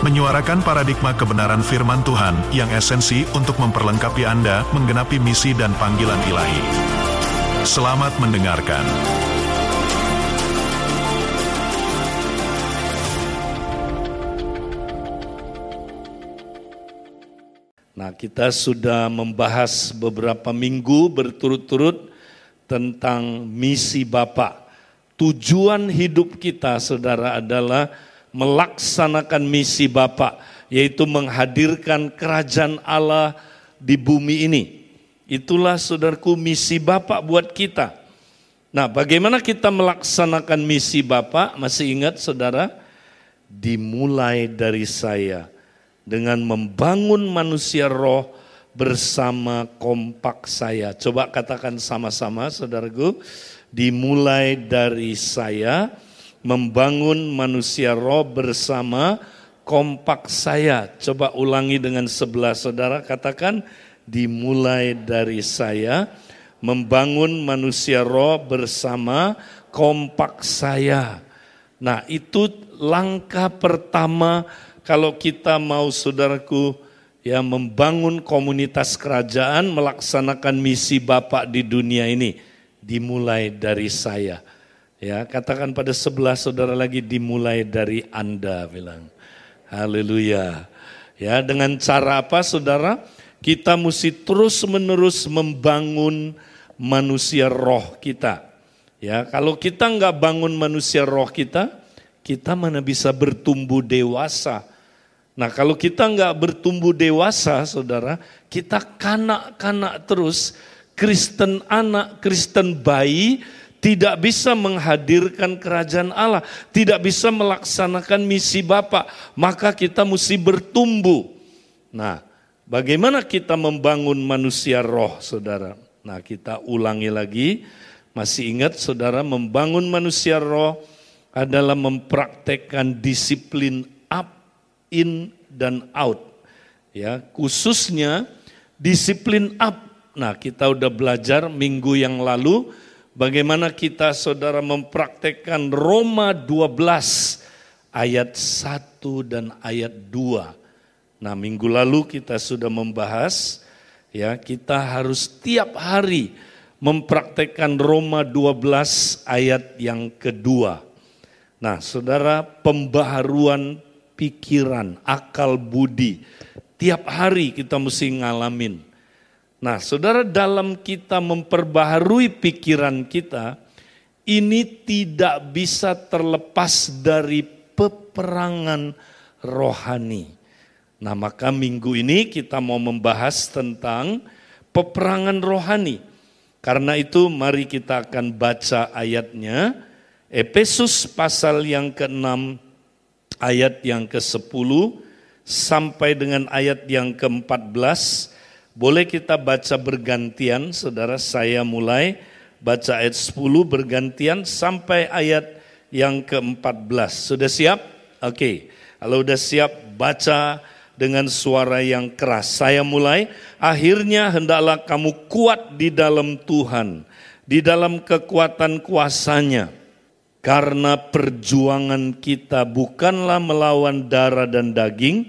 menyuarakan paradigma kebenaran firman Tuhan yang esensi untuk memperlengkapi Anda menggenapi misi dan panggilan ilahi. Selamat mendengarkan. Nah, kita sudah membahas beberapa minggu berturut-turut tentang misi Bapak. Tujuan hidup kita, saudara, adalah melaksanakan misi Bapa, yaitu menghadirkan kerajaan Allah di bumi ini. Itulah saudaraku misi Bapak buat kita. Nah, bagaimana kita melaksanakan misi Bapak? Masih ingat saudara? Dimulai dari saya dengan membangun manusia roh bersama kompak saya. Coba katakan sama-sama saudaraku, dimulai dari saya membangun manusia roh bersama kompak saya. Coba ulangi dengan sebelah saudara, katakan dimulai dari saya membangun manusia roh bersama kompak saya. Nah itu langkah pertama kalau kita mau saudaraku ya membangun komunitas kerajaan melaksanakan misi Bapak di dunia ini dimulai dari saya. Ya, katakan pada sebelah saudara lagi dimulai dari Anda bilang. Haleluya. Ya, dengan cara apa saudara? Kita mesti terus-menerus membangun manusia roh kita. Ya, kalau kita nggak bangun manusia roh kita, kita mana bisa bertumbuh dewasa. Nah, kalau kita nggak bertumbuh dewasa, saudara, kita kanak-kanak terus, Kristen anak, Kristen bayi, tidak bisa menghadirkan kerajaan Allah, tidak bisa melaksanakan misi Bapa, maka kita mesti bertumbuh. Nah, bagaimana kita membangun manusia roh, Saudara? Nah, kita ulangi lagi. Masih ingat Saudara membangun manusia roh adalah mempraktekkan disiplin up, in dan out. Ya, khususnya disiplin up. Nah, kita udah belajar minggu yang lalu Bagaimana kita saudara mempraktekkan Roma 12 ayat 1 dan ayat 2. Nah minggu lalu kita sudah membahas ya kita harus tiap hari mempraktekkan Roma 12 ayat yang kedua. Nah saudara pembaharuan pikiran, akal budi. Tiap hari kita mesti ngalamin Nah, saudara, dalam kita memperbaharui pikiran kita, ini tidak bisa terlepas dari peperangan rohani. Nah, maka minggu ini kita mau membahas tentang peperangan rohani. Karena itu, mari kita akan baca ayatnya. Efesus pasal yang ke-6, ayat yang ke-10 sampai dengan ayat yang ke-14 boleh kita baca bergantian, saudara saya mulai baca ayat 10 bergantian sampai ayat yang ke-14. Sudah siap? Oke, okay. kalau sudah siap baca dengan suara yang keras. Saya mulai, akhirnya hendaklah kamu kuat di dalam Tuhan, di dalam kekuatan kuasanya. Karena perjuangan kita bukanlah melawan darah dan daging,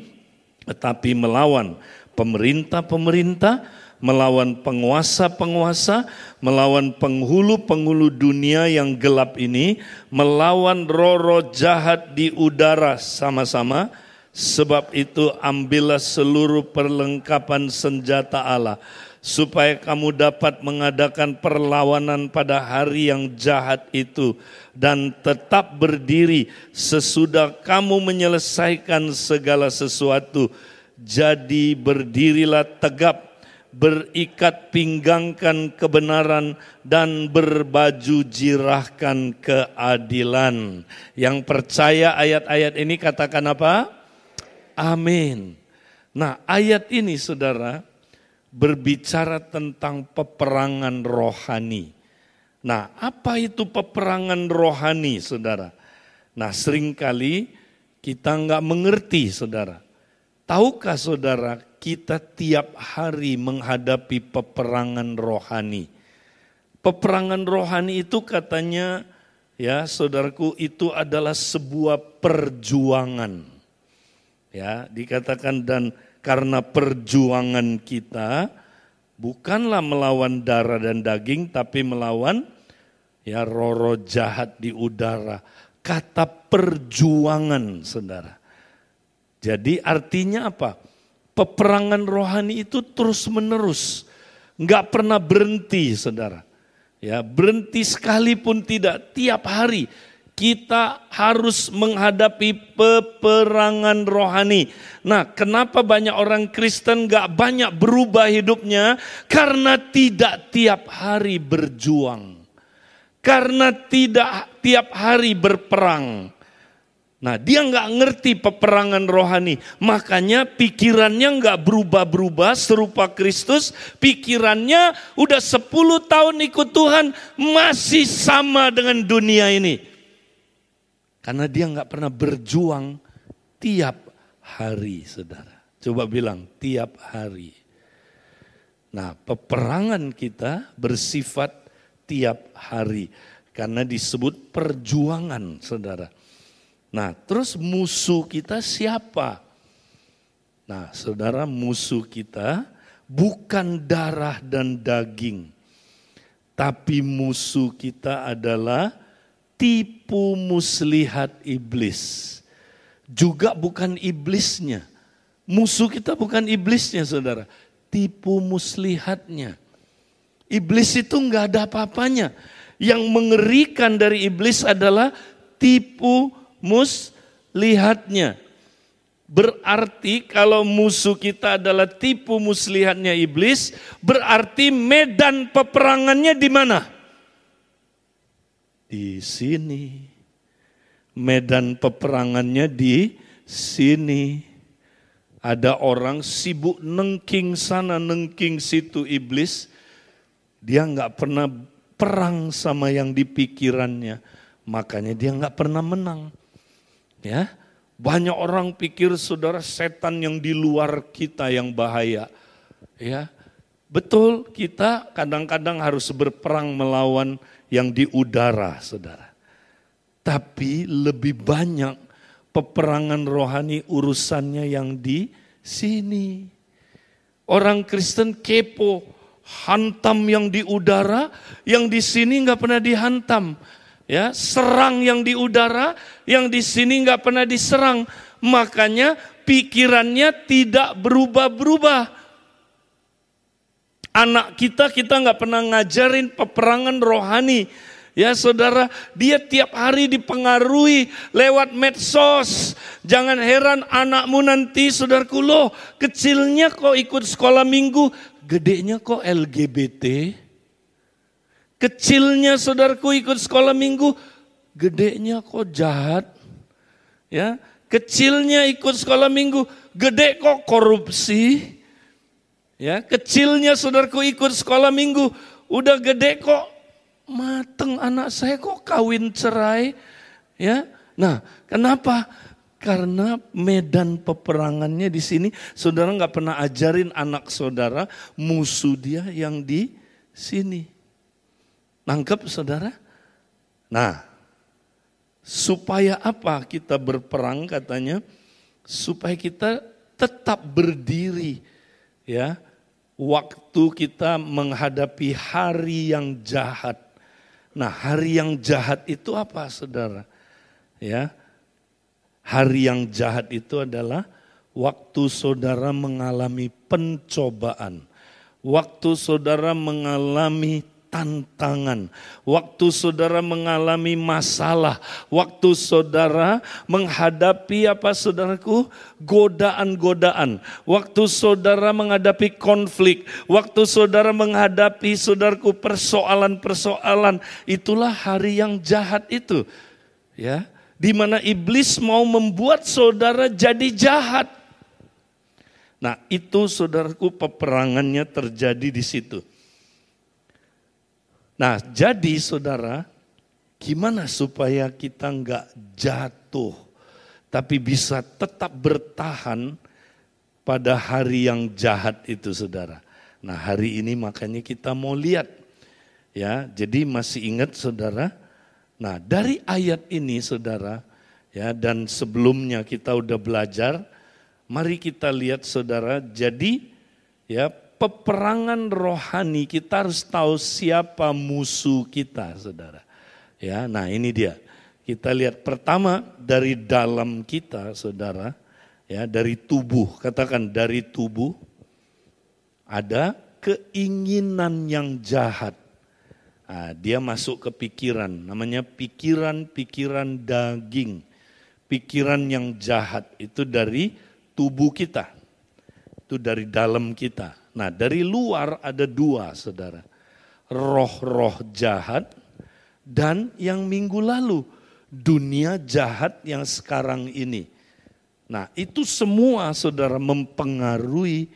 tetapi melawan pemerintah-pemerintah, melawan penguasa-penguasa, melawan penghulu-penghulu dunia yang gelap ini, melawan roh-roh jahat di udara sama-sama. Sebab itu ambillah seluruh perlengkapan senjata Allah supaya kamu dapat mengadakan perlawanan pada hari yang jahat itu dan tetap berdiri sesudah kamu menyelesaikan segala sesuatu jadi berdirilah tegap, berikat pinggangkan kebenaran dan berbaju jirahkan keadilan. Yang percaya ayat-ayat ini katakan apa? Amin. Nah ayat ini saudara berbicara tentang peperangan rohani. Nah, apa itu peperangan rohani, saudara? Nah, sering kali kita nggak mengerti, saudara. Tahukah saudara, kita tiap hari menghadapi peperangan rohani. Peperangan rohani itu katanya, ya saudaraku, itu adalah sebuah perjuangan. Ya, dikatakan dan karena perjuangan kita bukanlah melawan darah dan daging tapi melawan ya roro jahat di udara. Kata perjuangan, Saudara. Jadi artinya apa? Peperangan rohani itu terus-menerus, nggak pernah berhenti, Saudara. Ya, berhenti sekalipun tidak tiap hari kita harus menghadapi peperangan rohani. Nah, kenapa banyak orang Kristen gak banyak berubah hidupnya? Karena tidak tiap hari berjuang. Karena tidak tiap hari berperang. Nah dia nggak ngerti peperangan rohani. Makanya pikirannya nggak berubah-berubah serupa Kristus. Pikirannya udah 10 tahun ikut Tuhan masih sama dengan dunia ini. Karena dia nggak pernah berjuang tiap hari, saudara. Coba bilang tiap hari. Nah, peperangan kita bersifat tiap hari. Karena disebut perjuangan, saudara. Nah, terus musuh kita siapa? Nah, saudara, musuh kita bukan darah dan daging. Tapi musuh kita adalah tipu muslihat iblis. Juga bukan iblisnya. Musuh kita bukan iblisnya saudara. Tipu muslihatnya. Iblis itu nggak ada apa-apanya. Yang mengerikan dari iblis adalah tipu muslihatnya. Berarti kalau musuh kita adalah tipu muslihatnya iblis, berarti medan peperangannya di mana? di sini. Medan peperangannya di sini. Ada orang sibuk nengking sana, nengking situ iblis. Dia nggak pernah perang sama yang di pikirannya. Makanya dia nggak pernah menang. Ya, banyak orang pikir saudara setan yang di luar kita yang bahaya. Ya, betul kita kadang-kadang harus berperang melawan yang di udara, saudara. Tapi lebih banyak peperangan rohani urusannya yang di sini. Orang Kristen kepo, hantam yang di udara, yang di sini nggak pernah dihantam. Ya, serang yang di udara, yang di sini nggak pernah diserang. Makanya pikirannya tidak berubah-berubah. Anak kita kita nggak pernah ngajarin peperangan rohani. Ya saudara, dia tiap hari dipengaruhi lewat medsos. Jangan heran anakmu nanti saudaraku loh kecilnya kok ikut sekolah minggu, gedenya kok LGBT. Kecilnya saudaraku ikut sekolah minggu, gedenya kok jahat. Ya, kecilnya ikut sekolah minggu, gede kok korupsi. Ya, kecilnya saudaraku ikut sekolah minggu, udah gede kok mateng anak saya kok kawin cerai. Ya. Nah, kenapa? Karena medan peperangannya di sini, saudara nggak pernah ajarin anak saudara musuh dia yang di sini. Nangkep saudara? Nah, supaya apa kita berperang katanya? Supaya kita tetap berdiri ya waktu kita menghadapi hari yang jahat. Nah, hari yang jahat itu apa, Saudara? Ya. Hari yang jahat itu adalah waktu saudara mengalami pencobaan. Waktu saudara mengalami tantangan, waktu saudara mengalami masalah, waktu saudara menghadapi apa saudaraku? godaan-godaan, waktu saudara menghadapi konflik, waktu saudara menghadapi saudaraku persoalan-persoalan, itulah hari yang jahat itu. Ya, di mana iblis mau membuat saudara jadi jahat. Nah itu saudaraku peperangannya terjadi di situ. Nah jadi saudara, gimana supaya kita nggak jatuh, tapi bisa tetap bertahan pada hari yang jahat itu saudara. Nah hari ini makanya kita mau lihat ya, jadi masih ingat saudara. Nah dari ayat ini saudara, ya dan sebelumnya kita udah belajar Mari kita lihat saudara, jadi ya peperangan rohani kita harus tahu siapa musuh kita saudara. Ya, nah ini dia. Kita lihat pertama dari dalam kita saudara, ya dari tubuh, katakan dari tubuh ada keinginan yang jahat. Nah, dia masuk ke pikiran, namanya pikiran-pikiran daging. Pikiran yang jahat itu dari tubuh kita. Itu dari dalam kita. Nah dari luar ada dua saudara. Roh-roh jahat dan yang minggu lalu. Dunia jahat yang sekarang ini. Nah itu semua saudara mempengaruhi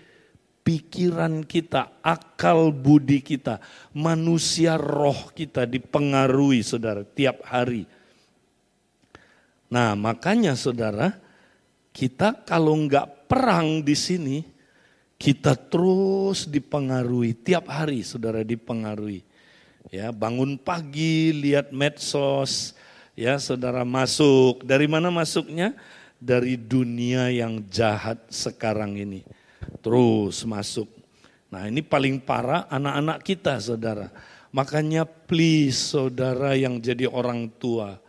pikiran kita, akal budi kita, manusia roh kita dipengaruhi saudara tiap hari. Nah makanya saudara kita kalau nggak perang di sini, kita terus dipengaruhi tiap hari, saudara dipengaruhi. Ya, bangun pagi lihat medsos, ya saudara masuk. Dari mana masuknya? Dari dunia yang jahat sekarang ini. Terus masuk. Nah ini paling parah anak-anak kita saudara. Makanya please saudara yang jadi orang tua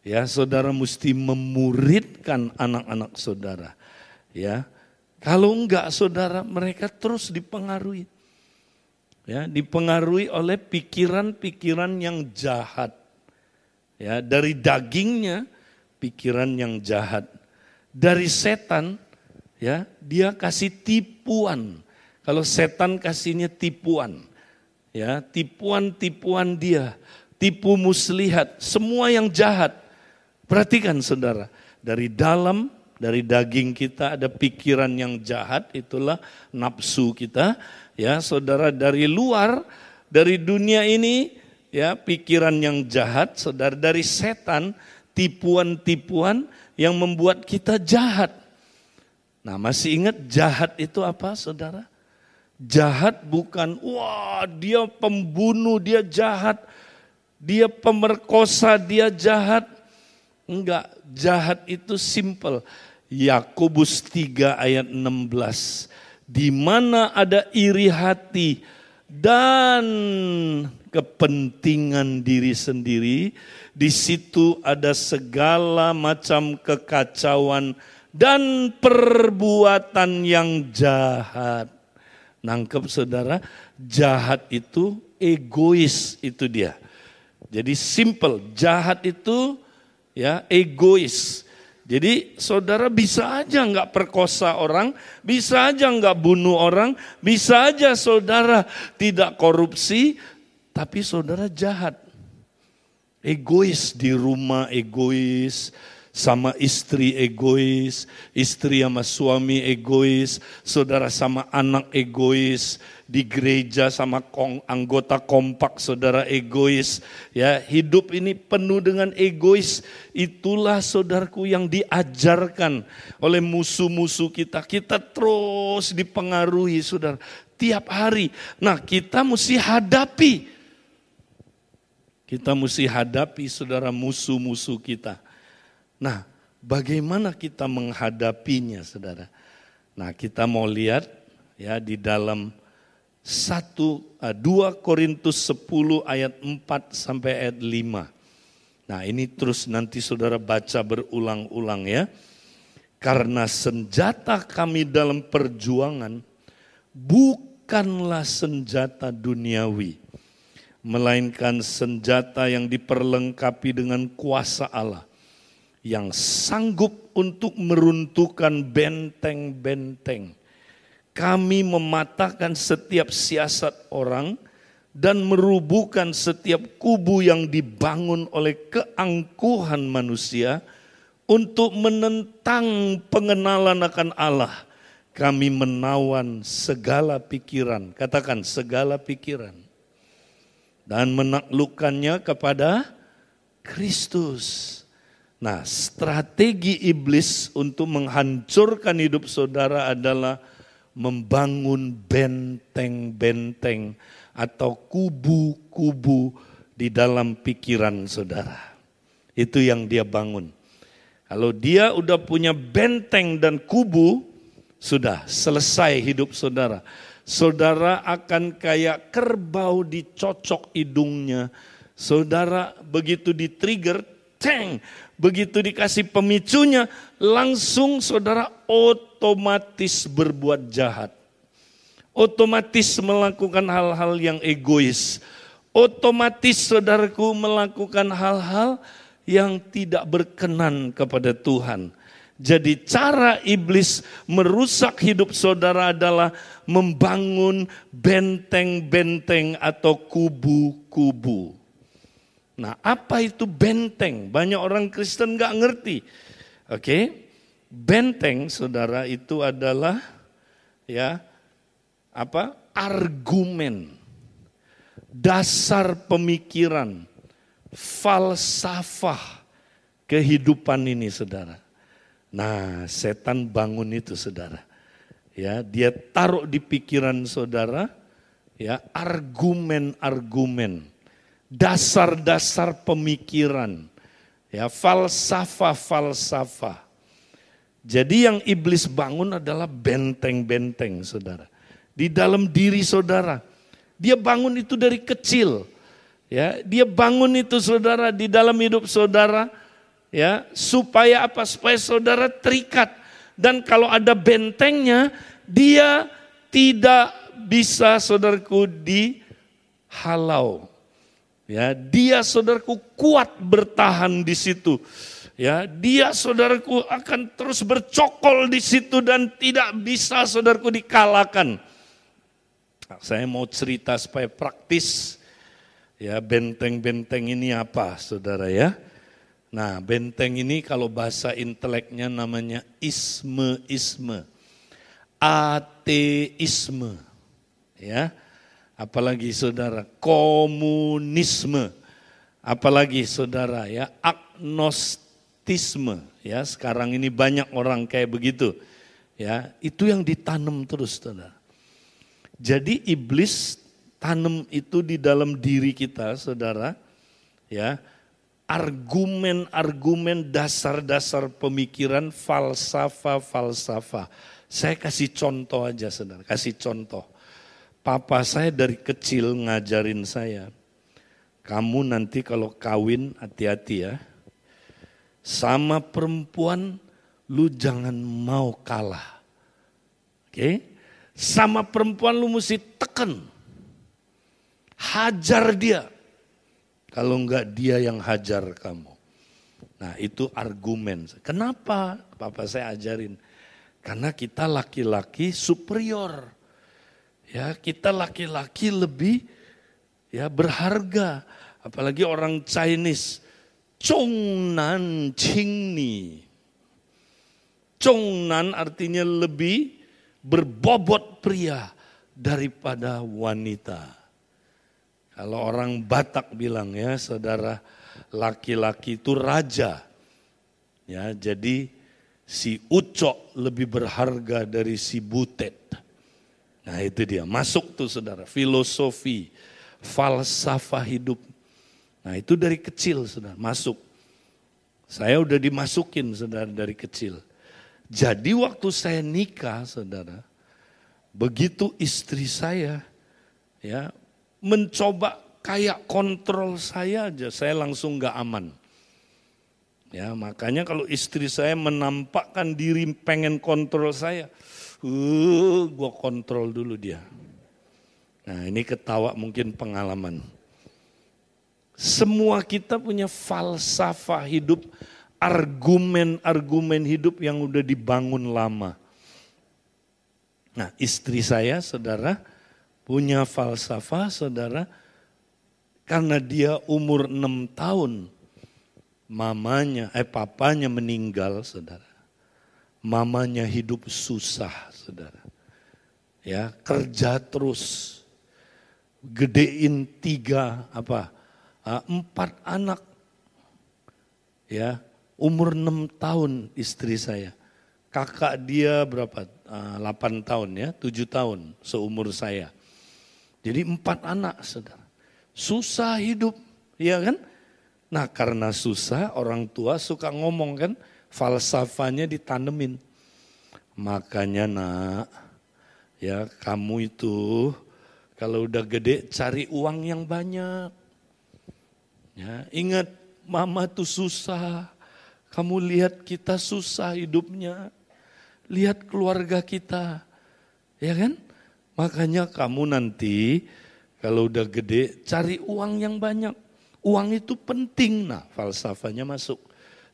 Ya, saudara mesti memuridkan anak-anak saudara. Ya. Kalau enggak saudara, mereka terus dipengaruhi. Ya, dipengaruhi oleh pikiran-pikiran yang jahat. Ya, dari dagingnya pikiran yang jahat. Dari setan ya, dia kasih tipuan. Kalau setan kasihnya tipuan. Ya, tipuan-tipuan dia, tipu muslihat, semua yang jahat Perhatikan saudara, dari dalam, dari daging kita ada pikiran yang jahat, itulah nafsu kita. Ya saudara dari luar, dari dunia ini, ya pikiran yang jahat, saudara dari setan, tipuan-tipuan yang membuat kita jahat. Nah masih ingat jahat itu apa saudara? Jahat bukan, wah dia pembunuh, dia jahat. Dia pemerkosa, dia jahat Enggak, jahat itu simple. Yakobus 3 ayat 16. Di mana ada iri hati dan kepentingan diri sendiri, di situ ada segala macam kekacauan dan perbuatan yang jahat. Nangkep saudara, jahat itu egois itu dia. Jadi simple, jahat itu ya egois. Jadi saudara bisa aja nggak perkosa orang, bisa aja nggak bunuh orang, bisa aja saudara tidak korupsi, tapi saudara jahat. Egois di rumah, egois sama istri egois, istri sama suami egois, saudara sama anak egois, di gereja sama kong, anggota kompak saudara egois. Ya, hidup ini penuh dengan egois. Itulah saudaraku yang diajarkan oleh musuh-musuh kita. Kita terus dipengaruhi saudara tiap hari. Nah, kita mesti hadapi. Kita mesti hadapi saudara musuh-musuh kita Nah, bagaimana kita menghadapinya, saudara? Nah, kita mau lihat ya di dalam 1 2 eh, Korintus 10 ayat 4 sampai ayat 5. Nah, ini terus nanti saudara baca berulang-ulang ya. Karena senjata kami dalam perjuangan bukanlah senjata duniawi, melainkan senjata yang diperlengkapi dengan kuasa Allah yang sanggup untuk meruntuhkan benteng-benteng. Kami mematahkan setiap siasat orang dan merubuhkan setiap kubu yang dibangun oleh keangkuhan manusia untuk menentang pengenalan akan Allah kami menawan segala pikiran, katakan segala pikiran, dan menaklukkannya kepada Kristus. Nah, strategi iblis untuk menghancurkan hidup saudara adalah membangun benteng-benteng atau kubu-kubu di dalam pikiran saudara. Itu yang dia bangun. Kalau dia udah punya benteng dan kubu, sudah selesai hidup saudara. Saudara akan kayak kerbau dicocok hidungnya. Saudara begitu di-trigger, ceng, begitu dikasih pemicunya, langsung saudara otomatis berbuat jahat. Otomatis melakukan hal-hal yang egois. Otomatis saudaraku melakukan hal-hal yang tidak berkenan kepada Tuhan jadi cara iblis merusak hidup saudara adalah membangun benteng-benteng atau kubu-kubu. Nah apa itu benteng? Banyak orang Kristen nggak ngerti. Oke, okay? benteng saudara itu adalah ya apa argumen, dasar pemikiran, falsafah kehidupan ini saudara. Nah, setan bangun itu saudara. Ya, dia taruh di pikiran saudara ya argumen-argumen, dasar-dasar pemikiran, ya falsafah-falsafah. Jadi yang iblis bangun adalah benteng-benteng saudara. Di dalam diri saudara. Dia bangun itu dari kecil. Ya, dia bangun itu saudara di dalam hidup saudara ya supaya apa supaya saudara terikat dan kalau ada bentengnya dia tidak bisa saudaraku dihalau ya dia saudaraku kuat bertahan di situ ya dia saudaraku akan terus bercokol di situ dan tidak bisa saudaraku dikalahkan saya mau cerita supaya praktis ya benteng-benteng ini apa saudara ya Nah, benteng ini kalau bahasa inteleknya namanya isme-isme. Ateisme. Ya. Apalagi saudara, komunisme. Apalagi saudara ya, agnostisme. Ya, sekarang ini banyak orang kayak begitu. Ya, itu yang ditanam terus saudara. Jadi iblis tanam itu di dalam diri kita, saudara. Ya, argumen-argumen dasar-dasar pemikiran falsafah-falsafah. Saya kasih contoh aja saudara, kasih contoh. Papa saya dari kecil ngajarin saya, kamu nanti kalau kawin hati-hati ya. Sama perempuan lu jangan mau kalah. Oke? Sama perempuan lu mesti tekan. Hajar dia kalau enggak dia yang hajar kamu. Nah itu argumen. Kenapa Papa saya ajarin? Karena kita laki-laki superior. Ya kita laki-laki lebih ya berharga. Apalagi orang Chinese. Chongnan Qingni. Chongnan artinya lebih berbobot pria daripada wanita. Kalau orang Batak bilang ya, saudara laki-laki itu raja. Ya, jadi si Ucok lebih berharga dari si Butet. Nah itu dia, masuk tuh saudara, filosofi, falsafah hidup. Nah itu dari kecil saudara, masuk. Saya udah dimasukin saudara dari kecil. Jadi waktu saya nikah saudara, begitu istri saya ya mencoba kayak kontrol saya aja, saya langsung gak aman. Ya, makanya kalau istri saya menampakkan diri pengen kontrol saya, uh, gue kontrol dulu dia. Nah ini ketawa mungkin pengalaman. Semua kita punya falsafah hidup, argumen-argumen hidup yang udah dibangun lama. Nah istri saya, saudara, punya falsafah saudara, karena dia umur enam tahun, mamanya, eh papanya meninggal saudara. Mamanya hidup susah, saudara. Ya, kerja terus. Gedein tiga, apa, ah, empat anak. Ya, umur enam tahun istri saya. Kakak dia berapa? Ah, delapan tahun ya, tujuh tahun seumur saya. Jadi empat anak, saudara. Susah hidup, ya kan? Nah karena susah orang tua suka ngomong kan, falsafahnya ditanemin. Makanya nak, ya kamu itu kalau udah gede cari uang yang banyak. Ya, ingat mama tuh susah. Kamu lihat kita susah hidupnya. Lihat keluarga kita. Ya kan? Makanya kamu nanti kalau udah gede cari uang yang banyak. Uang itu penting. Nah falsafahnya masuk.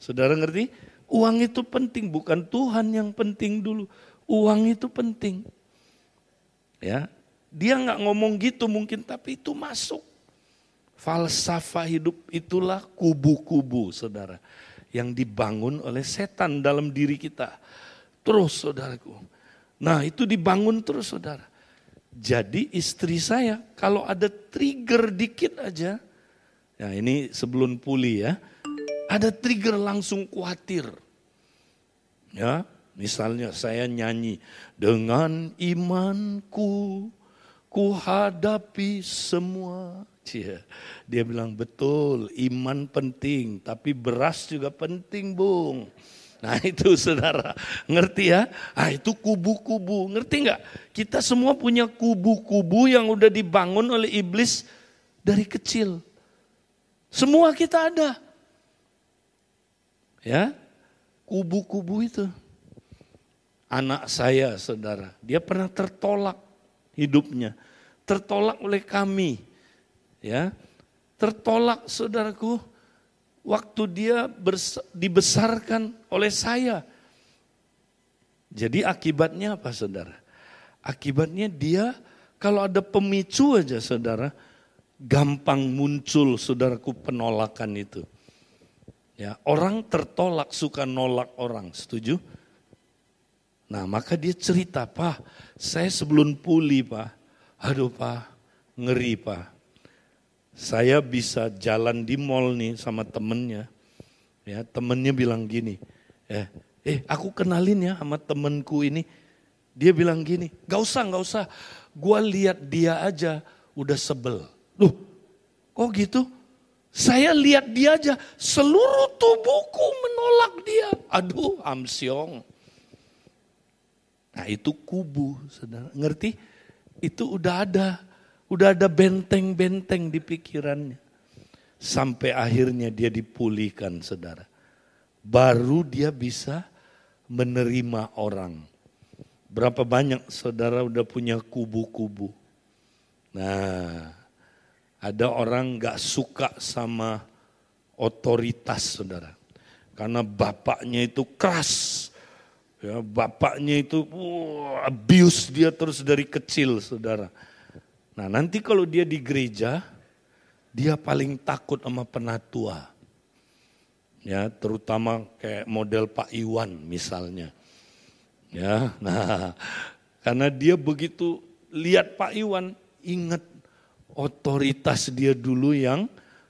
Saudara ngerti? Uang itu penting, bukan Tuhan yang penting dulu. Uang itu penting. Ya, dia nggak ngomong gitu mungkin, tapi itu masuk. Falsafah hidup itulah kubu-kubu, saudara, yang dibangun oleh setan dalam diri kita. Terus, saudaraku. Nah, itu dibangun terus, saudara. Jadi istri saya kalau ada trigger dikit aja, ya ini sebelum pulih ya, ada trigger langsung khawatir. Ya, misalnya saya nyanyi dengan imanku ku hadapi semua. Cia. Dia bilang betul, iman penting, tapi beras juga penting, Bung. Nah itu saudara, ngerti ya? Ah itu kubu-kubu, ngerti nggak? Kita semua punya kubu-kubu yang udah dibangun oleh iblis dari kecil. Semua kita ada. Ya, kubu-kubu itu. Anak saya saudara, dia pernah tertolak hidupnya. Tertolak oleh kami. Ya, tertolak saudaraku waktu dia dibesarkan oleh saya. Jadi akibatnya apa saudara? Akibatnya dia kalau ada pemicu aja saudara, gampang muncul saudaraku penolakan itu. Ya, orang tertolak suka nolak orang, setuju? Nah, maka dia cerita, "Pak, saya sebelum pulih, Pak. Aduh, Pak, ngeri, Pak saya bisa jalan di mall nih sama temennya. Ya, temennya bilang gini, eh, eh aku kenalin ya sama temenku ini. Dia bilang gini, gak usah, gak usah. Gua lihat dia aja udah sebel. Loh, kok gitu? Saya lihat dia aja, seluruh tubuhku menolak dia. Aduh, amsyong. Nah itu kubu, saudara. Ngerti? Itu udah ada Udah ada benteng-benteng di pikirannya. Sampai akhirnya dia dipulihkan saudara. Baru dia bisa menerima orang. Berapa banyak saudara udah punya kubu-kubu. Nah, ada orang gak suka sama otoritas saudara. Karena bapaknya itu keras. Ya, bapaknya itu uh, abuse dia terus dari kecil saudara Nah nanti kalau dia di gereja, dia paling takut sama penatua. Ya, terutama kayak model Pak Iwan misalnya. Ya, nah karena dia begitu lihat Pak Iwan, ingat otoritas dia dulu yang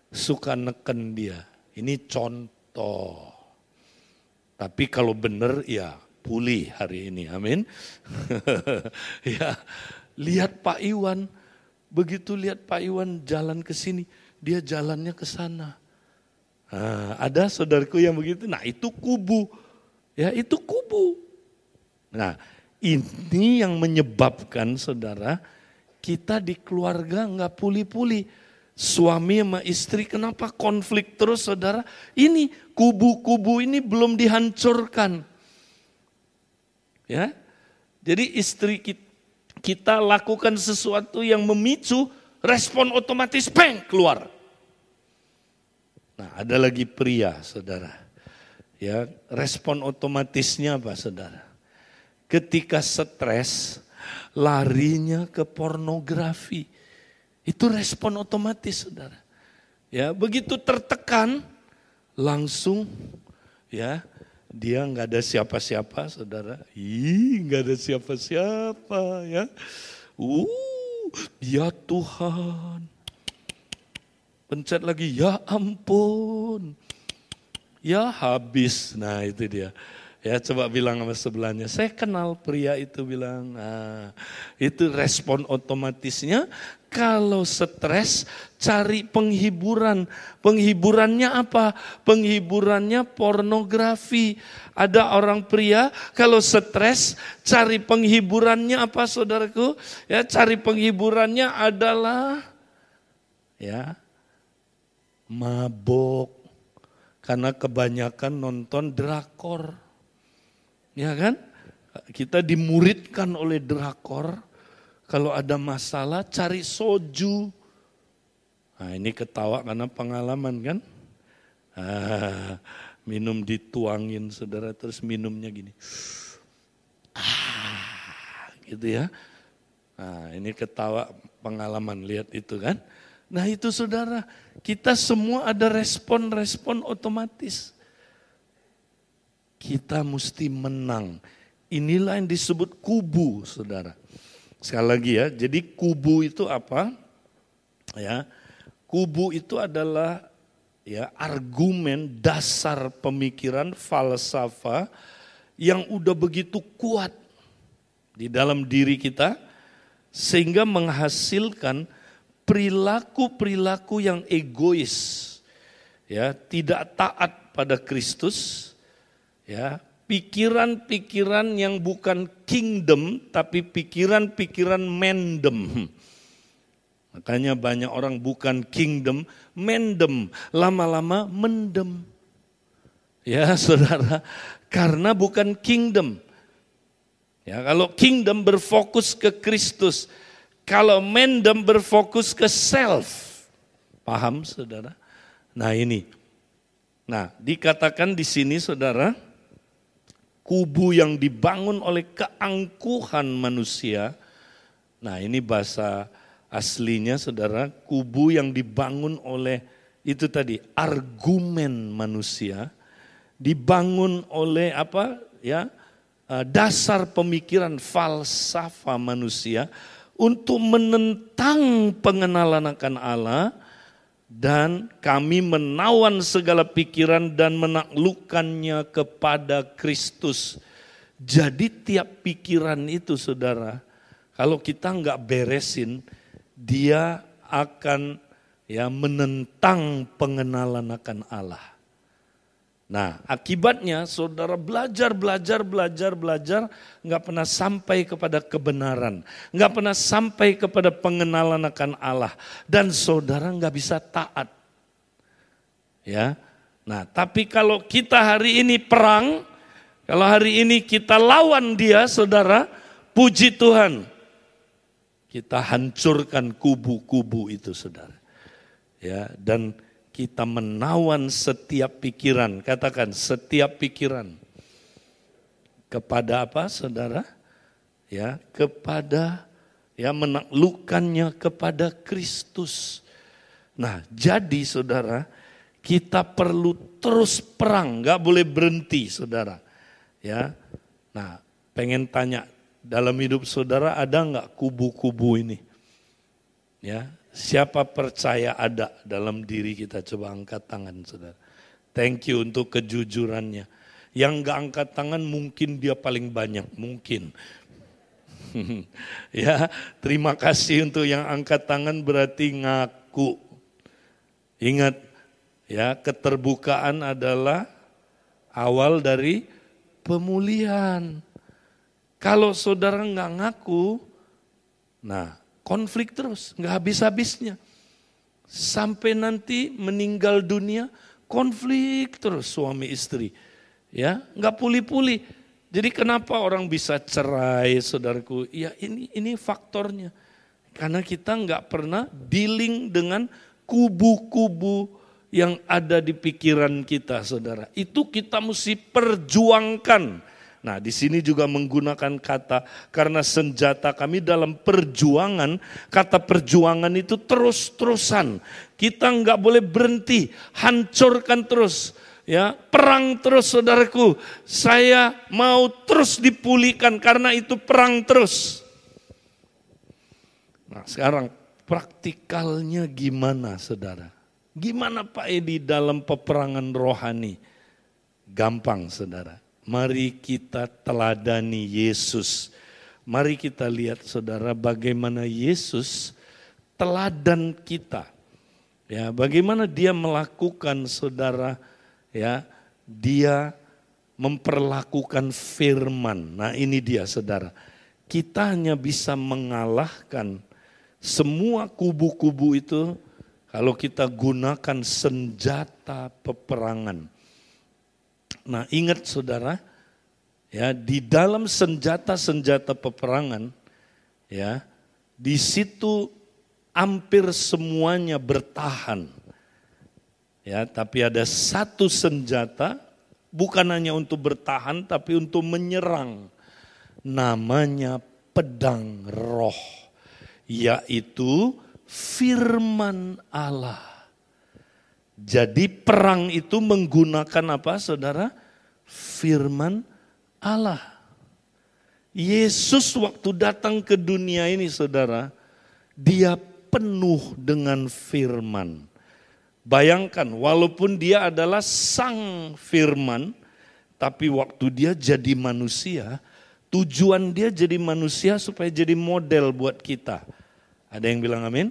suka neken dia. Ini contoh. Tapi kalau benar ya pulih hari ini, amin. ya, lihat Pak Iwan, Begitu lihat Pak Iwan jalan ke sini, dia jalannya ke sana. Nah, ada saudaraku yang begitu, nah itu kubu. Ya itu kubu. Nah ini yang menyebabkan saudara, kita di keluarga nggak pulih-pulih. Suami sama istri kenapa konflik terus saudara? Ini kubu-kubu ini belum dihancurkan. Ya, jadi istri kita kita lakukan sesuatu yang memicu respon otomatis peng keluar. Nah, ada lagi pria, Saudara. Ya, respon otomatisnya apa, Saudara? Ketika stres, larinya ke pornografi. Itu respon otomatis, Saudara. Ya, begitu tertekan langsung ya dia nggak ada siapa-siapa, saudara. Ih, nggak ada siapa-siapa ya. Uh, ya Tuhan. Pencet lagi, ya ampun. Ya habis, nah itu dia. Ya coba bilang sama sebelahnya, saya kenal pria itu bilang, nah, itu respon otomatisnya kalau stres cari penghiburan. Penghiburannya apa? Penghiburannya pornografi. Ada orang pria kalau stres cari penghiburannya apa saudaraku? Ya cari penghiburannya adalah ya mabok karena kebanyakan nonton drakor. Ya kan? Kita dimuridkan oleh drakor, kalau ada masalah cari soju. Nah ini ketawa karena pengalaman kan. Ah, minum dituangin saudara terus minumnya gini. Ah, gitu ya. Nah ini ketawa pengalaman lihat itu kan. Nah itu saudara, kita semua ada respon-respon otomatis kita mesti menang. Inilah yang disebut kubu, saudara. Sekali lagi ya, jadi kubu itu apa? Ya, kubu itu adalah ya argumen dasar pemikiran falsafah yang udah begitu kuat di dalam diri kita sehingga menghasilkan perilaku-perilaku yang egois ya tidak taat pada Kristus ya pikiran-pikiran yang bukan kingdom tapi pikiran-pikiran mendem. Makanya banyak orang bukan kingdom, mendem, lama-lama mendem. Ya saudara, karena bukan kingdom. Ya, kalau kingdom berfokus ke Kristus, kalau mendem berfokus ke self. Paham saudara? Nah ini. Nah, dikatakan di sini saudara, kubu yang dibangun oleh keangkuhan manusia. Nah ini bahasa aslinya saudara, kubu yang dibangun oleh itu tadi argumen manusia, dibangun oleh apa ya eh, dasar pemikiran falsafah manusia untuk menentang pengenalan akan Allah dan kami menawan segala pikiran dan menaklukkannya kepada Kristus. Jadi tiap pikiran itu saudara, kalau kita nggak beresin, dia akan ya menentang pengenalan akan Allah. Nah, akibatnya saudara belajar, belajar, belajar, belajar, nggak pernah sampai kepada kebenaran, nggak pernah sampai kepada pengenalan akan Allah, dan saudara nggak bisa taat. Ya, nah tapi kalau kita hari ini perang, kalau hari ini kita lawan dia, saudara, puji Tuhan, kita hancurkan kubu-kubu itu, saudara. Ya, dan kita menawan setiap pikiran, katakan setiap pikiran. Kepada apa saudara? Ya, kepada ya menaklukkannya kepada Kristus. Nah, jadi saudara, kita perlu terus perang, nggak boleh berhenti, saudara. Ya, nah, pengen tanya dalam hidup saudara ada nggak kubu-kubu ini? Ya, Siapa percaya ada dalam diri kita? Coba angkat tangan saudara. Thank you untuk kejujurannya. Yang gak angkat tangan mungkin dia paling banyak, mungkin. ya, terima kasih untuk yang angkat tangan berarti ngaku. Ingat, ya keterbukaan adalah awal dari pemulihan. Kalau saudara nggak ngaku, nah konflik terus, nggak habis-habisnya. Sampai nanti meninggal dunia, konflik terus suami istri. Ya, nggak pulih-pulih. Jadi kenapa orang bisa cerai, saudaraku? Ya ini ini faktornya. Karena kita nggak pernah dealing dengan kubu-kubu yang ada di pikiran kita, saudara. Itu kita mesti perjuangkan Nah, di sini juga menggunakan kata karena senjata kami dalam perjuangan, kata perjuangan itu terus-terusan. Kita nggak boleh berhenti, hancurkan terus. ya perang terus saudaraku. Saya mau terus dipulihkan karena itu perang terus. Nah sekarang praktikalnya gimana saudara? Gimana Pak Edi dalam peperangan rohani? Gampang saudara. Mari kita teladani Yesus. Mari kita lihat saudara bagaimana Yesus teladan kita. Ya, bagaimana dia melakukan saudara ya, dia memperlakukan firman. Nah, ini dia saudara. Kita hanya bisa mengalahkan semua kubu-kubu itu kalau kita gunakan senjata peperangan. Nah, ingat Saudara, ya, di dalam senjata-senjata peperangan ya, di situ hampir semuanya bertahan. Ya, tapi ada satu senjata bukan hanya untuk bertahan tapi untuk menyerang. Namanya pedang roh, yaitu firman Allah. Jadi perang itu menggunakan apa saudara? Firman Allah. Yesus waktu datang ke dunia ini saudara, dia penuh dengan firman. Bayangkan walaupun dia adalah sang firman, tapi waktu dia jadi manusia, tujuan dia jadi manusia supaya jadi model buat kita ada yang bilang amin?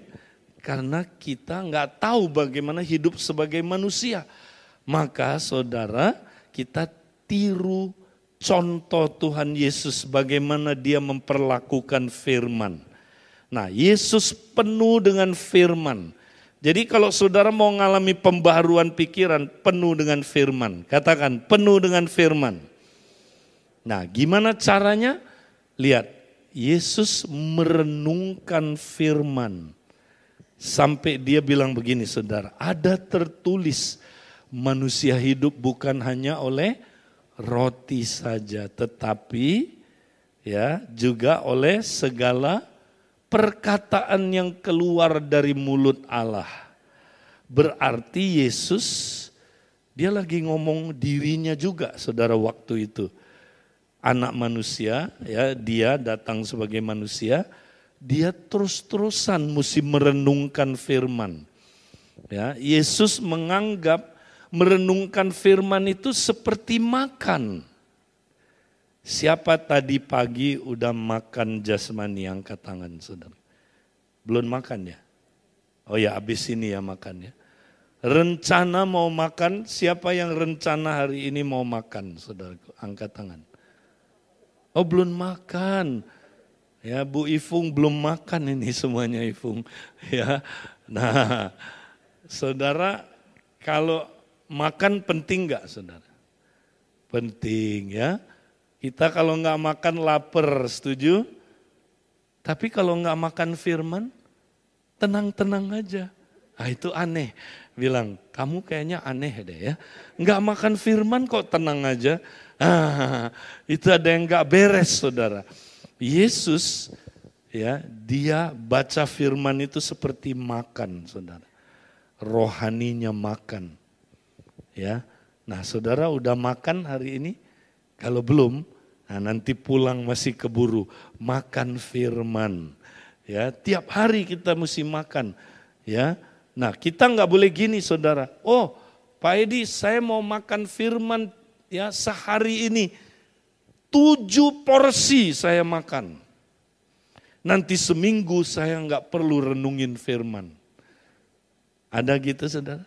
Karena kita nggak tahu bagaimana hidup sebagai manusia. Maka saudara, kita tiru contoh Tuhan Yesus bagaimana dia memperlakukan firman. Nah, Yesus penuh dengan firman. Jadi kalau saudara mau mengalami pembaharuan pikiran, penuh dengan firman. Katakan, penuh dengan firman. Nah, gimana caranya? Lihat, Yesus merenungkan firman. Sampai dia bilang begini saudara, ada tertulis manusia hidup bukan hanya oleh roti saja, tetapi ya juga oleh segala perkataan yang keluar dari mulut Allah. Berarti Yesus dia lagi ngomong dirinya juga saudara waktu itu anak manusia, ya dia datang sebagai manusia, dia terus-terusan mesti merenungkan firman. Ya, Yesus menganggap merenungkan firman itu seperti makan. Siapa tadi pagi udah makan jasmani angkat tangan saudara? Belum makan ya? Oh ya habis ini ya makan ya. Rencana mau makan, siapa yang rencana hari ini mau makan saudara? Angkat tangan. Oh belum makan. Ya Bu Ifung belum makan ini semuanya Ifung. Ya. Nah, saudara kalau makan penting nggak saudara? Penting ya. Kita kalau nggak makan lapar, setuju? Tapi kalau nggak makan firman, tenang-tenang aja. Ah itu aneh. Bilang, kamu kayaknya aneh deh ya. Nggak makan firman kok tenang aja. Ah, itu ada yang gak beres saudara. Yesus ya dia baca firman itu seperti makan saudara. Rohaninya makan. Ya. Nah saudara udah makan hari ini? Kalau belum, nah nanti pulang masih keburu. Makan firman. Ya, tiap hari kita mesti makan. Ya, nah kita nggak boleh gini saudara. Oh, Pak Edi, saya mau makan firman ya sehari ini tujuh porsi saya makan. Nanti seminggu saya nggak perlu renungin firman. Ada gitu saudara?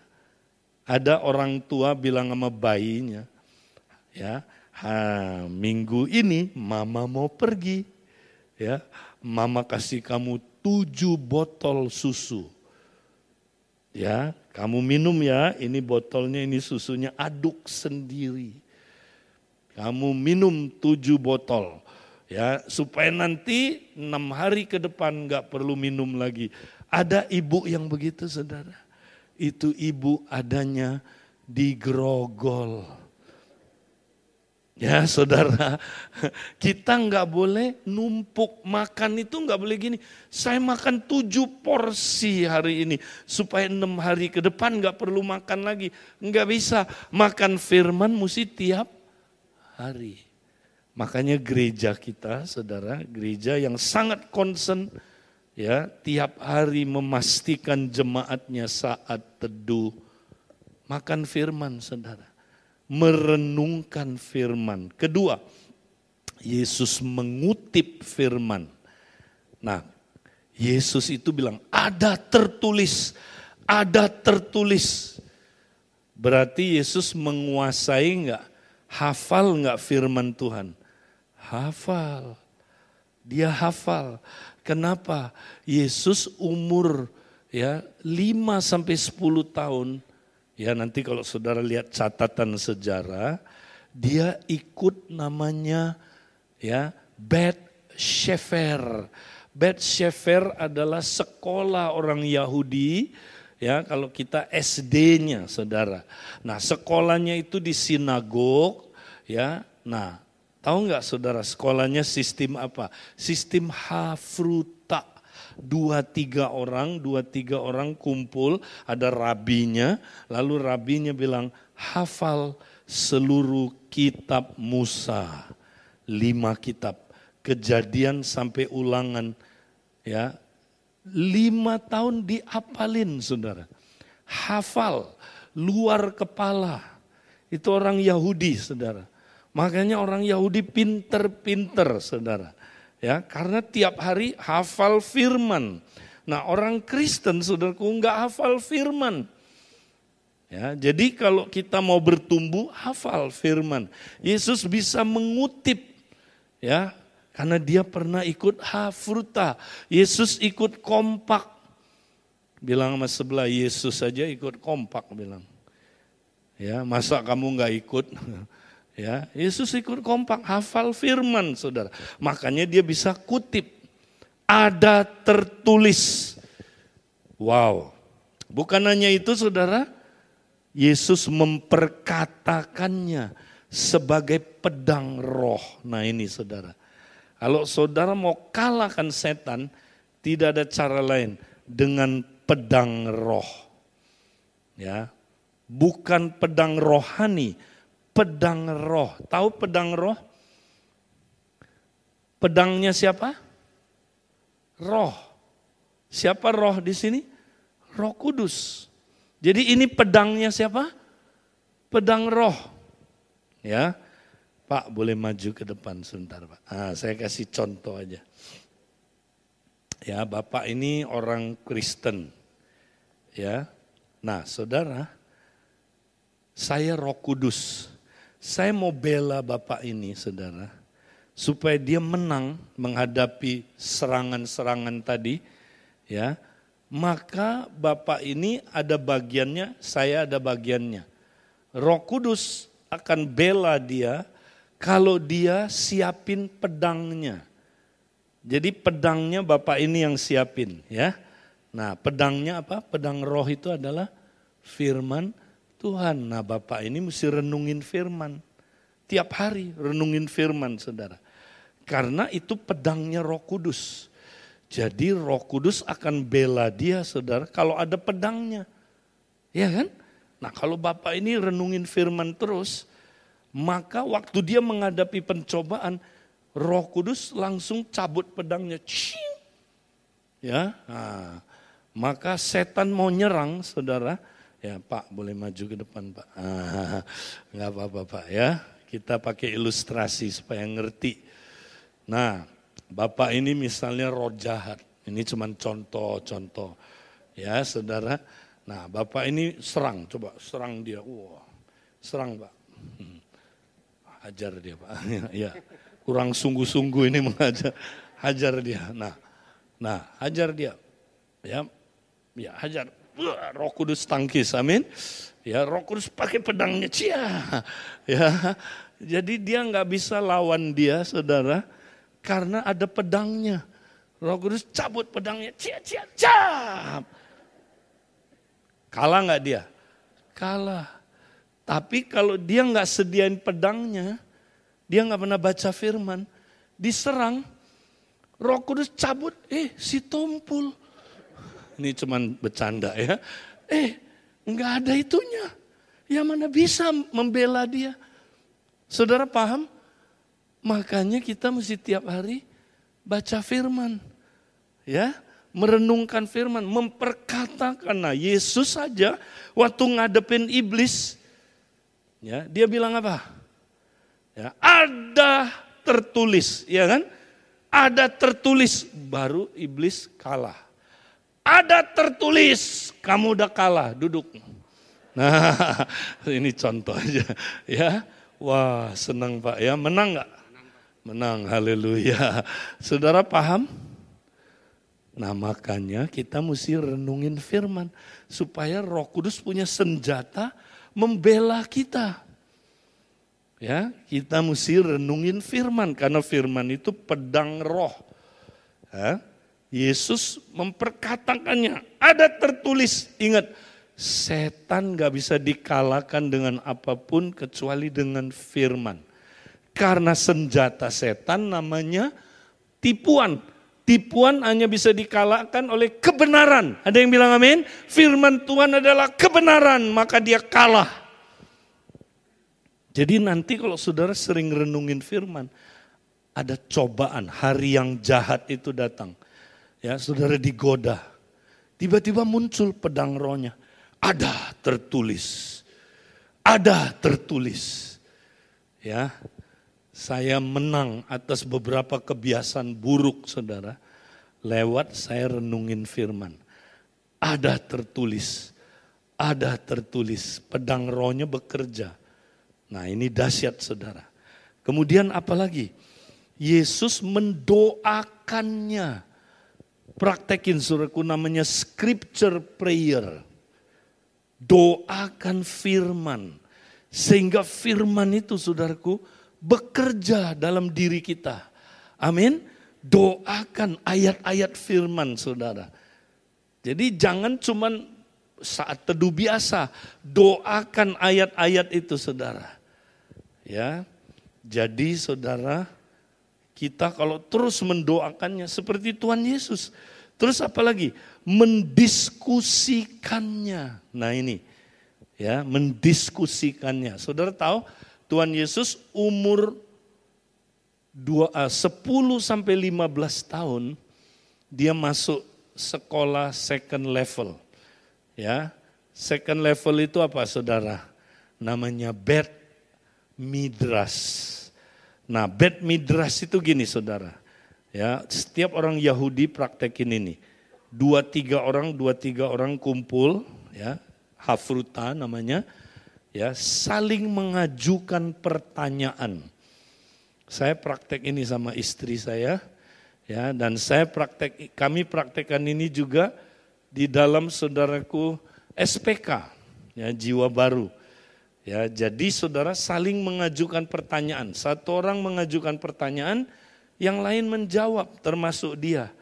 Ada orang tua bilang sama bayinya, ya, ha, minggu ini mama mau pergi, ya, mama kasih kamu tujuh botol susu, ya, kamu minum ya, ini botolnya, ini susunya, aduk sendiri kamu minum tujuh botol ya supaya nanti enam hari ke depan nggak perlu minum lagi. Ada ibu yang begitu saudara. Itu ibu adanya di grogol. Ya saudara, kita nggak boleh numpuk makan itu nggak boleh gini. Saya makan tujuh porsi hari ini supaya enam hari ke depan nggak perlu makan lagi. Nggak bisa makan firman mesti tiap hari. Makanya gereja kita, saudara, gereja yang sangat concern ya tiap hari memastikan jemaatnya saat teduh makan firman, saudara merenungkan firman. Kedua, Yesus mengutip firman. Nah, Yesus itu bilang, ada tertulis, ada tertulis. Berarti Yesus menguasai enggak, hafal enggak firman Tuhan? Hafal. Dia hafal. Kenapa? Yesus umur ya 5 sampai 10 tahun Ya nanti kalau saudara lihat catatan sejarah, dia ikut namanya ya Bet Shefer. Bet Shefer adalah sekolah orang Yahudi ya kalau kita SD-nya saudara. Nah sekolahnya itu di sinagog ya. Nah tahu nggak saudara sekolahnya sistem apa? Sistem Hafruta dua tiga orang, dua tiga orang kumpul, ada rabinya, lalu rabinya bilang, hafal seluruh kitab Musa, lima kitab, kejadian sampai ulangan, ya, lima tahun diapalin saudara, hafal, luar kepala, itu orang Yahudi saudara. Makanya orang Yahudi pinter-pinter saudara. Ya, karena tiap hari hafal firman. Nah, orang Kristen saudaraku nggak hafal firman. Ya, jadi kalau kita mau bertumbuh, hafal firman. Yesus bisa mengutip ya, karena dia pernah ikut hafruta. Yesus ikut kompak. Bilang sama sebelah Yesus saja ikut kompak bilang. Ya, masa kamu nggak ikut? Ya, Yesus ikut kompak, hafal firman, saudara. Makanya dia bisa kutip. Ada tertulis. Wow. Bukan hanya itu, saudara. Yesus memperkatakannya sebagai pedang roh. Nah ini saudara. Kalau saudara mau kalahkan setan, tidak ada cara lain dengan pedang roh. Ya, bukan pedang rohani, pedang roh. Tahu pedang roh? Pedangnya siapa? Roh. Siapa roh di sini? Roh Kudus. Jadi ini pedangnya siapa? Pedang roh. Ya. Pak boleh maju ke depan sebentar Pak. Ah, saya kasih contoh aja. Ya, Bapak ini orang Kristen. Ya. Nah, Saudara, saya Roh Kudus. Saya mau bela Bapak ini, saudara, supaya dia menang menghadapi serangan-serangan tadi, ya. Maka Bapak ini ada bagiannya, saya ada bagiannya. Roh Kudus akan bela dia kalau dia siapin pedangnya. Jadi pedangnya Bapak ini yang siapin, ya. Nah, pedangnya apa? Pedang roh itu adalah firman Tuhan. Nah Bapak ini mesti renungin firman. Tiap hari renungin firman saudara. Karena itu pedangnya roh kudus. Jadi roh kudus akan bela dia saudara kalau ada pedangnya. Ya kan? Nah kalau Bapak ini renungin firman terus, maka waktu dia menghadapi pencobaan, roh kudus langsung cabut pedangnya. Cing. Ya, nah, maka setan mau nyerang saudara, Ya Pak boleh maju ke depan Pak. Ah, nggak apa-apa Pak ya. Kita pakai ilustrasi supaya ngerti. Nah Bapak ini misalnya roh jahat. Ini cuma contoh-contoh. Ya saudara. Nah Bapak ini serang. Coba serang dia. Wah serang Pak. Hmm. Hajar dia Pak. ya kurang sungguh-sungguh ini mengajar. Hajar dia. Nah, nah hajar dia. Ya, ya hajar roh kudus tangkis, amin. Ya roh kudus pakai pedangnya, cia. Ya, jadi dia nggak bisa lawan dia, saudara, karena ada pedangnya. Roh kudus cabut pedangnya, cia, cia, cap. Kalah nggak dia? Kalah. Tapi kalau dia nggak sediain pedangnya, Dia nggak pernah baca firman. Diserang, roh kudus cabut, eh si tumpul. Ini cuman bercanda ya. Eh, nggak ada itunya. Ya mana bisa membela dia. Saudara paham? Makanya kita mesti tiap hari baca firman. Ya, merenungkan firman, memperkatakan. Nah, Yesus saja waktu ngadepin iblis, ya, dia bilang apa? Ya, ada tertulis, ya kan? Ada tertulis, baru iblis kalah. Ada tertulis, kamu udah kalah, duduk. Nah, ini contoh aja, ya. Wah, senang Pak ya, menang nggak? Menang, haleluya. Saudara paham? Nah makanya kita mesti renungin firman. Supaya roh kudus punya senjata membela kita. Ya, kita mesti renungin firman. Karena firman itu pedang roh. Ya, Yesus memperkatakannya. Ada tertulis, ingat. Setan gak bisa dikalahkan dengan apa pun kecuali dengan firman. Karena senjata setan namanya tipuan Tipuan hanya bisa dikalahkan oleh kebenaran. Ada yang bilang amin? Firman Tuhan adalah kebenaran, maka dia kalah. Jadi nanti kalau saudara sering renungin firman, ada cobaan, hari yang jahat itu datang. Ya, saudara digoda. Tiba-tiba muncul pedang rohnya. Ada tertulis. Ada tertulis. Ya, saya menang atas beberapa kebiasaan buruk saudara. Lewat saya renungin firman. Ada tertulis, ada tertulis, pedang rohnya bekerja. Nah ini dahsyat saudara. Kemudian apalagi? Yesus mendoakannya. Praktekin suraku namanya scripture prayer. Doakan firman. Sehingga firman itu saudaraku bekerja dalam diri kita. Amin. Doakan ayat-ayat firman saudara. Jadi jangan cuman saat teduh biasa, doakan ayat-ayat itu saudara. Ya. Jadi saudara, kita kalau terus mendoakannya seperti Tuhan Yesus. Terus apa lagi? Mendiskusikannya. Nah ini, ya, mendiskusikannya. Saudara tahu Tuhan Yesus umur 2, 10 eh, sampai 15 tahun dia masuk sekolah second level. Ya. Second level itu apa Saudara? Namanya bed midras. Nah, bed midras itu gini Saudara. Ya, setiap orang Yahudi praktekin ini. Dua tiga orang, dua tiga orang kumpul, ya, hafruta namanya ya saling mengajukan pertanyaan. Saya praktek ini sama istri saya, ya dan saya praktek kami praktekkan ini juga di dalam saudaraku SPK, ya jiwa baru. Ya, jadi saudara saling mengajukan pertanyaan. Satu orang mengajukan pertanyaan, yang lain menjawab termasuk dia.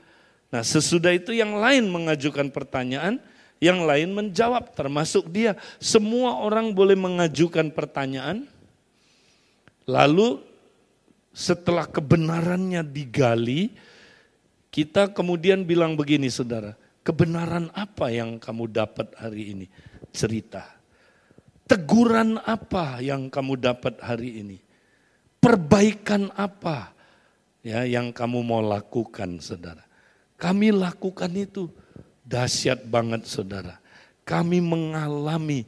Nah, sesudah itu yang lain mengajukan pertanyaan, yang lain menjawab termasuk dia. Semua orang boleh mengajukan pertanyaan. Lalu setelah kebenarannya digali, kita kemudian bilang begini saudara, kebenaran apa yang kamu dapat hari ini? Cerita. Teguran apa yang kamu dapat hari ini? Perbaikan apa ya yang kamu mau lakukan saudara? Kami lakukan itu Dahsyat banget saudara. Kami mengalami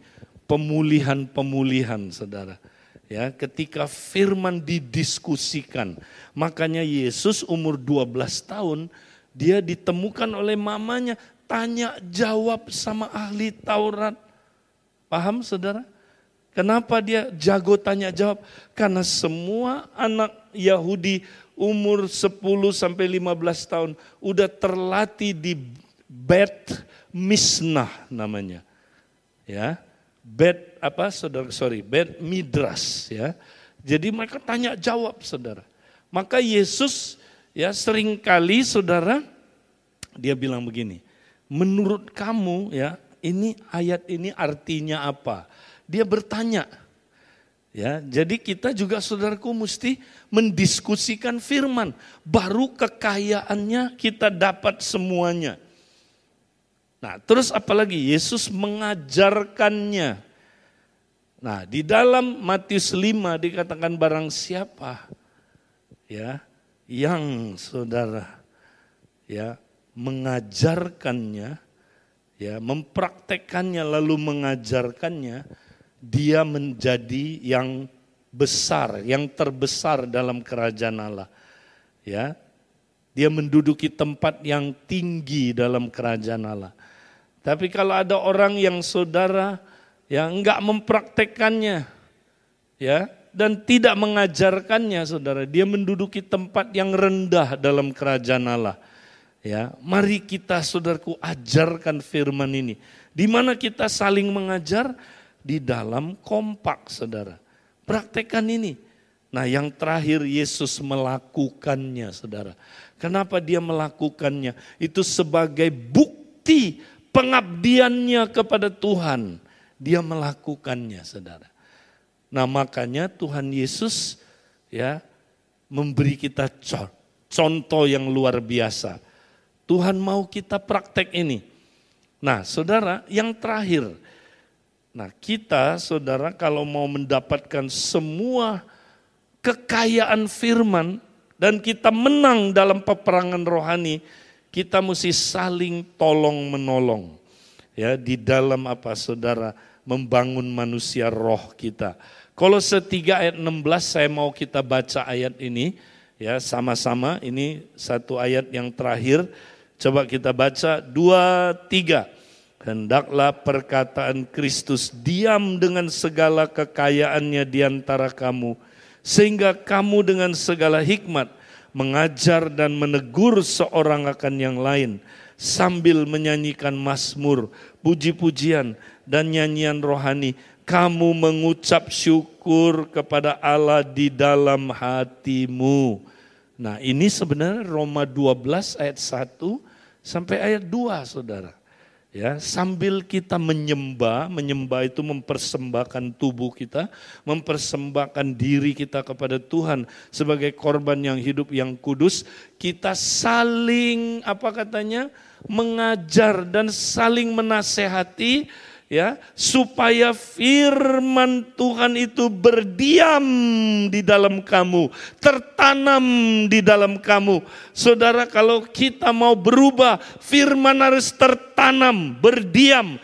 pemulihan-pemulihan saudara. Ya, ketika firman didiskusikan. Makanya Yesus umur 12 tahun dia ditemukan oleh mamanya tanya jawab sama ahli Taurat. Paham saudara? Kenapa dia jago tanya jawab? Karena semua anak Yahudi umur 10 sampai 15 tahun udah terlatih di Bet Misnah namanya. Ya. Bet apa Saudara sorry, Bet Midras ya. Jadi mereka tanya jawab Saudara. Maka Yesus ya sering kali Saudara dia bilang begini, menurut kamu ya ini ayat ini artinya apa? Dia bertanya. Ya, jadi kita juga saudaraku mesti mendiskusikan firman. Baru kekayaannya kita dapat semuanya. Nah, terus apalagi Yesus mengajarkannya. Nah, di dalam Matius 5 dikatakan barang siapa ya yang saudara ya mengajarkannya ya mempraktekannya lalu mengajarkannya dia menjadi yang besar, yang terbesar dalam kerajaan Allah. Ya. Dia menduduki tempat yang tinggi dalam kerajaan Allah. Tapi kalau ada orang yang saudara yang enggak mempraktekannya ya dan tidak mengajarkannya saudara, dia menduduki tempat yang rendah dalam kerajaan Allah. Ya, mari kita saudaraku ajarkan firman ini. Di mana kita saling mengajar di dalam kompak saudara. Praktekkan ini. Nah yang terakhir Yesus melakukannya saudara. Kenapa dia melakukannya? Itu sebagai bukti pengabdiannya kepada Tuhan. Dia melakukannya saudara. Nah makanya Tuhan Yesus ya memberi kita contoh yang luar biasa Tuhan mau kita praktek ini. Nah, saudara, yang terakhir. Nah, kita, saudara, kalau mau mendapatkan semua kekayaan firman dan kita menang dalam peperangan rohani, kita mesti saling tolong menolong. Ya, di dalam apa, saudara, membangun manusia roh kita. Kalau setiga ayat 16 saya mau kita baca ayat ini ya sama-sama ini satu ayat yang terakhir Coba kita baca dua tiga. Hendaklah perkataan Kristus diam dengan segala kekayaannya di antara kamu. Sehingga kamu dengan segala hikmat mengajar dan menegur seorang akan yang lain. Sambil menyanyikan mazmur, puji-pujian dan nyanyian rohani. Kamu mengucap syukur kepada Allah di dalam hatimu. Nah ini sebenarnya Roma 12 ayat 1 sampai ayat 2 saudara. Ya, sambil kita menyembah, menyembah itu mempersembahkan tubuh kita, mempersembahkan diri kita kepada Tuhan sebagai korban yang hidup yang kudus, kita saling apa katanya? mengajar dan saling menasehati ya supaya firman Tuhan itu berdiam di dalam kamu, tertanam di dalam kamu. Saudara, kalau kita mau berubah, firman harus tertanam, berdiam.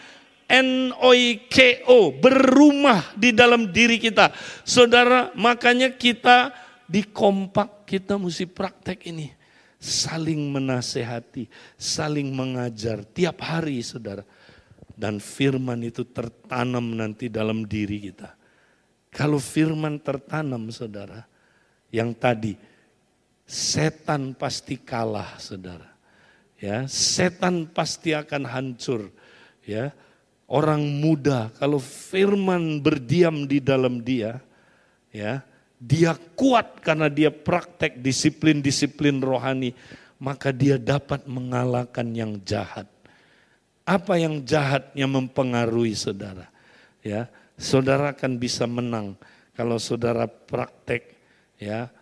N-O-I-K-O, berumah di dalam diri kita. Saudara, makanya kita di kompak kita mesti praktek ini. Saling menasehati, saling mengajar tiap hari saudara dan firman itu tertanam nanti dalam diri kita. Kalau firman tertanam saudara, yang tadi setan pasti kalah saudara. Ya, setan pasti akan hancur. Ya, orang muda kalau firman berdiam di dalam dia, ya, dia kuat karena dia praktek disiplin-disiplin rohani, maka dia dapat mengalahkan yang jahat. Apa yang jahatnya mempengaruhi saudara? Ya, saudara akan bisa menang kalau saudara praktek ya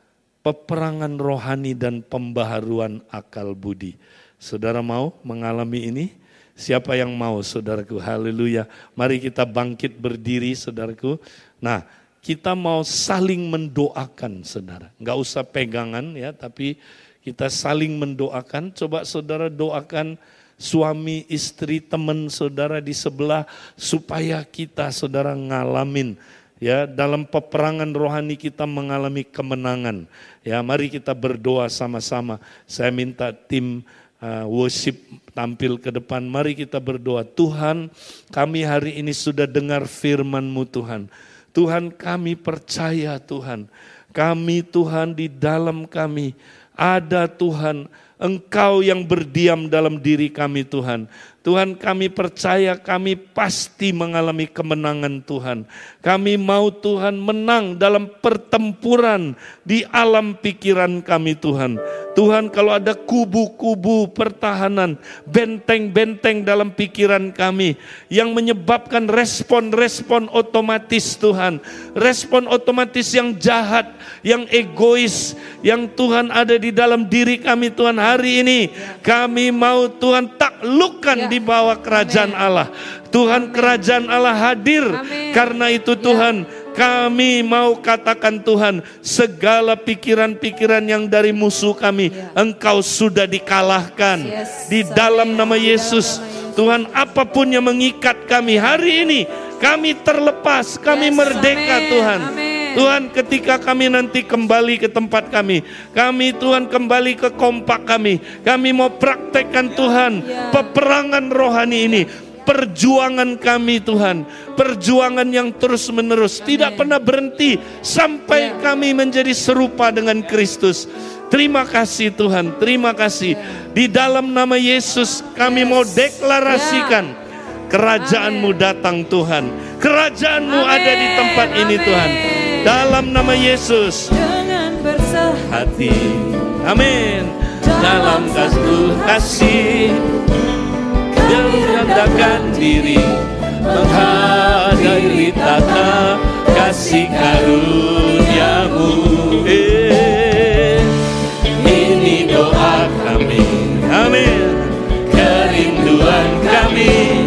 peperangan rohani dan pembaharuan akal budi. Saudara mau mengalami ini? Siapa yang mau saudaraku? Haleluya. Mari kita bangkit berdiri saudaraku. Nah, kita mau saling mendoakan saudara. Enggak usah pegangan ya, tapi kita saling mendoakan. Coba saudara doakan suami, istri, teman, saudara di sebelah supaya kita saudara ngalamin ya dalam peperangan rohani kita mengalami kemenangan. Ya, mari kita berdoa sama-sama. Saya minta tim uh, worship tampil ke depan. Mari kita berdoa. Tuhan, kami hari ini sudah dengar firman-Mu Tuhan. Tuhan, kami percaya Tuhan. Kami Tuhan di dalam kami ada Tuhan Engkau yang berdiam dalam diri kami Tuhan. Tuhan kami percaya kami pasti mengalami kemenangan Tuhan. Kami mau Tuhan menang dalam pertempuran di alam pikiran kami Tuhan. Tuhan kalau ada kubu-kubu pertahanan, benteng-benteng dalam pikiran kami yang menyebabkan respon-respon otomatis Tuhan. Respon otomatis yang jahat, yang egois, yang Tuhan ada di dalam diri kami Tuhan hari ini. Kami mau Tuhan taklukkan Ya. Di bawah kerajaan Amin. Allah. Tuhan kerajaan Allah hadir. Amin. Karena itu Ya. Tuhan kami mau katakan Tuhan segala pikiran-pikiran yang dari musuh kami Ya. engkau sudah dikalahkan Yes. di dalam nama Yesus. nama Yesus. Tuhan apa pun yang mengikat kami hari ini kami terlepas, kami Yes. merdeka Amin. Tuhan. Amin. Tuhan ketika kami nanti kembali ke tempat kami, kami Tuhan kembali ke kompak kami. Kami mau praktekkan Tuhan Ya. peperangan rohani ini. Perjuangan kami Tuhan, perjuangan yang terus menerus, tidak pernah berhenti sampai Ya. kami menjadi serupa dengan Kristus. Terima kasih Tuhan, terima kasih. Di dalam nama Yesus kami Yes. mau deklarasikan Ya. kerajaanmu datang Tuhan. Kerajaanmu Amin. ada di tempat ini Tuhan. Dalam nama Yesus Dengan bersah hati. Amin. Dalam kasih kasih kami rendahkan diri menghadiri tata kasih karuniamu. Eh, ini doa kami. Amin. Kerinduan kami.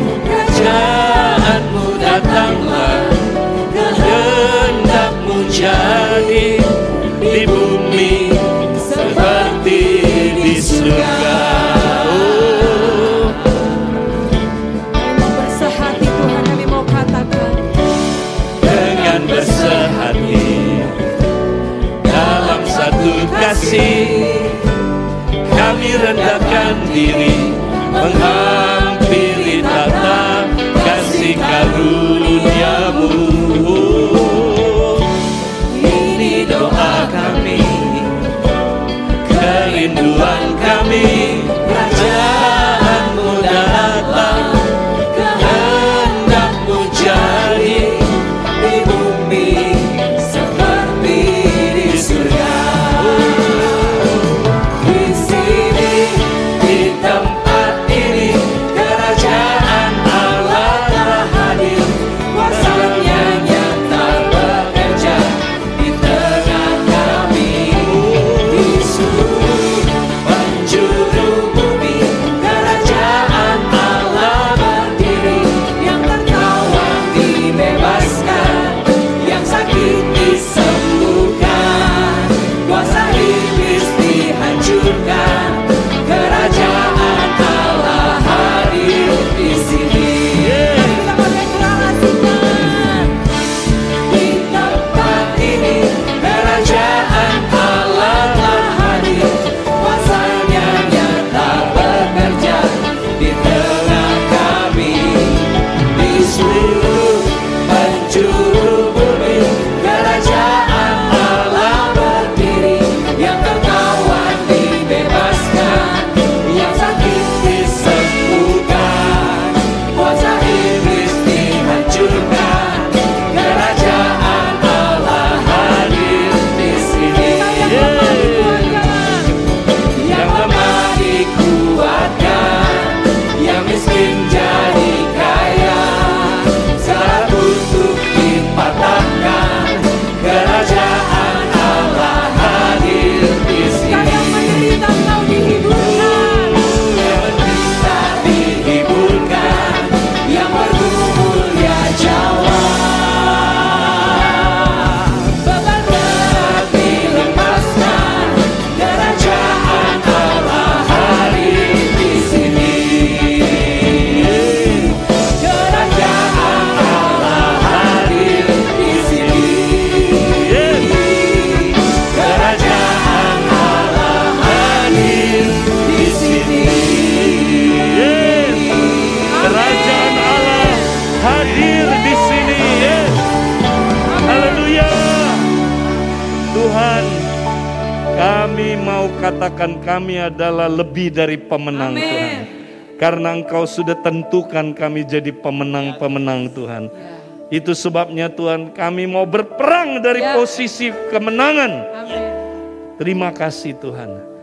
Di lebih dari pemenang Amin. Tuhan Karena Engkau sudah tentukan kami jadi pemenang-pemenang Tuhan. Ya. Itu sebabnya Tuhan kami mau berperang dari Ya. posisi kemenangan. Amin. Terima kasih Tuhan.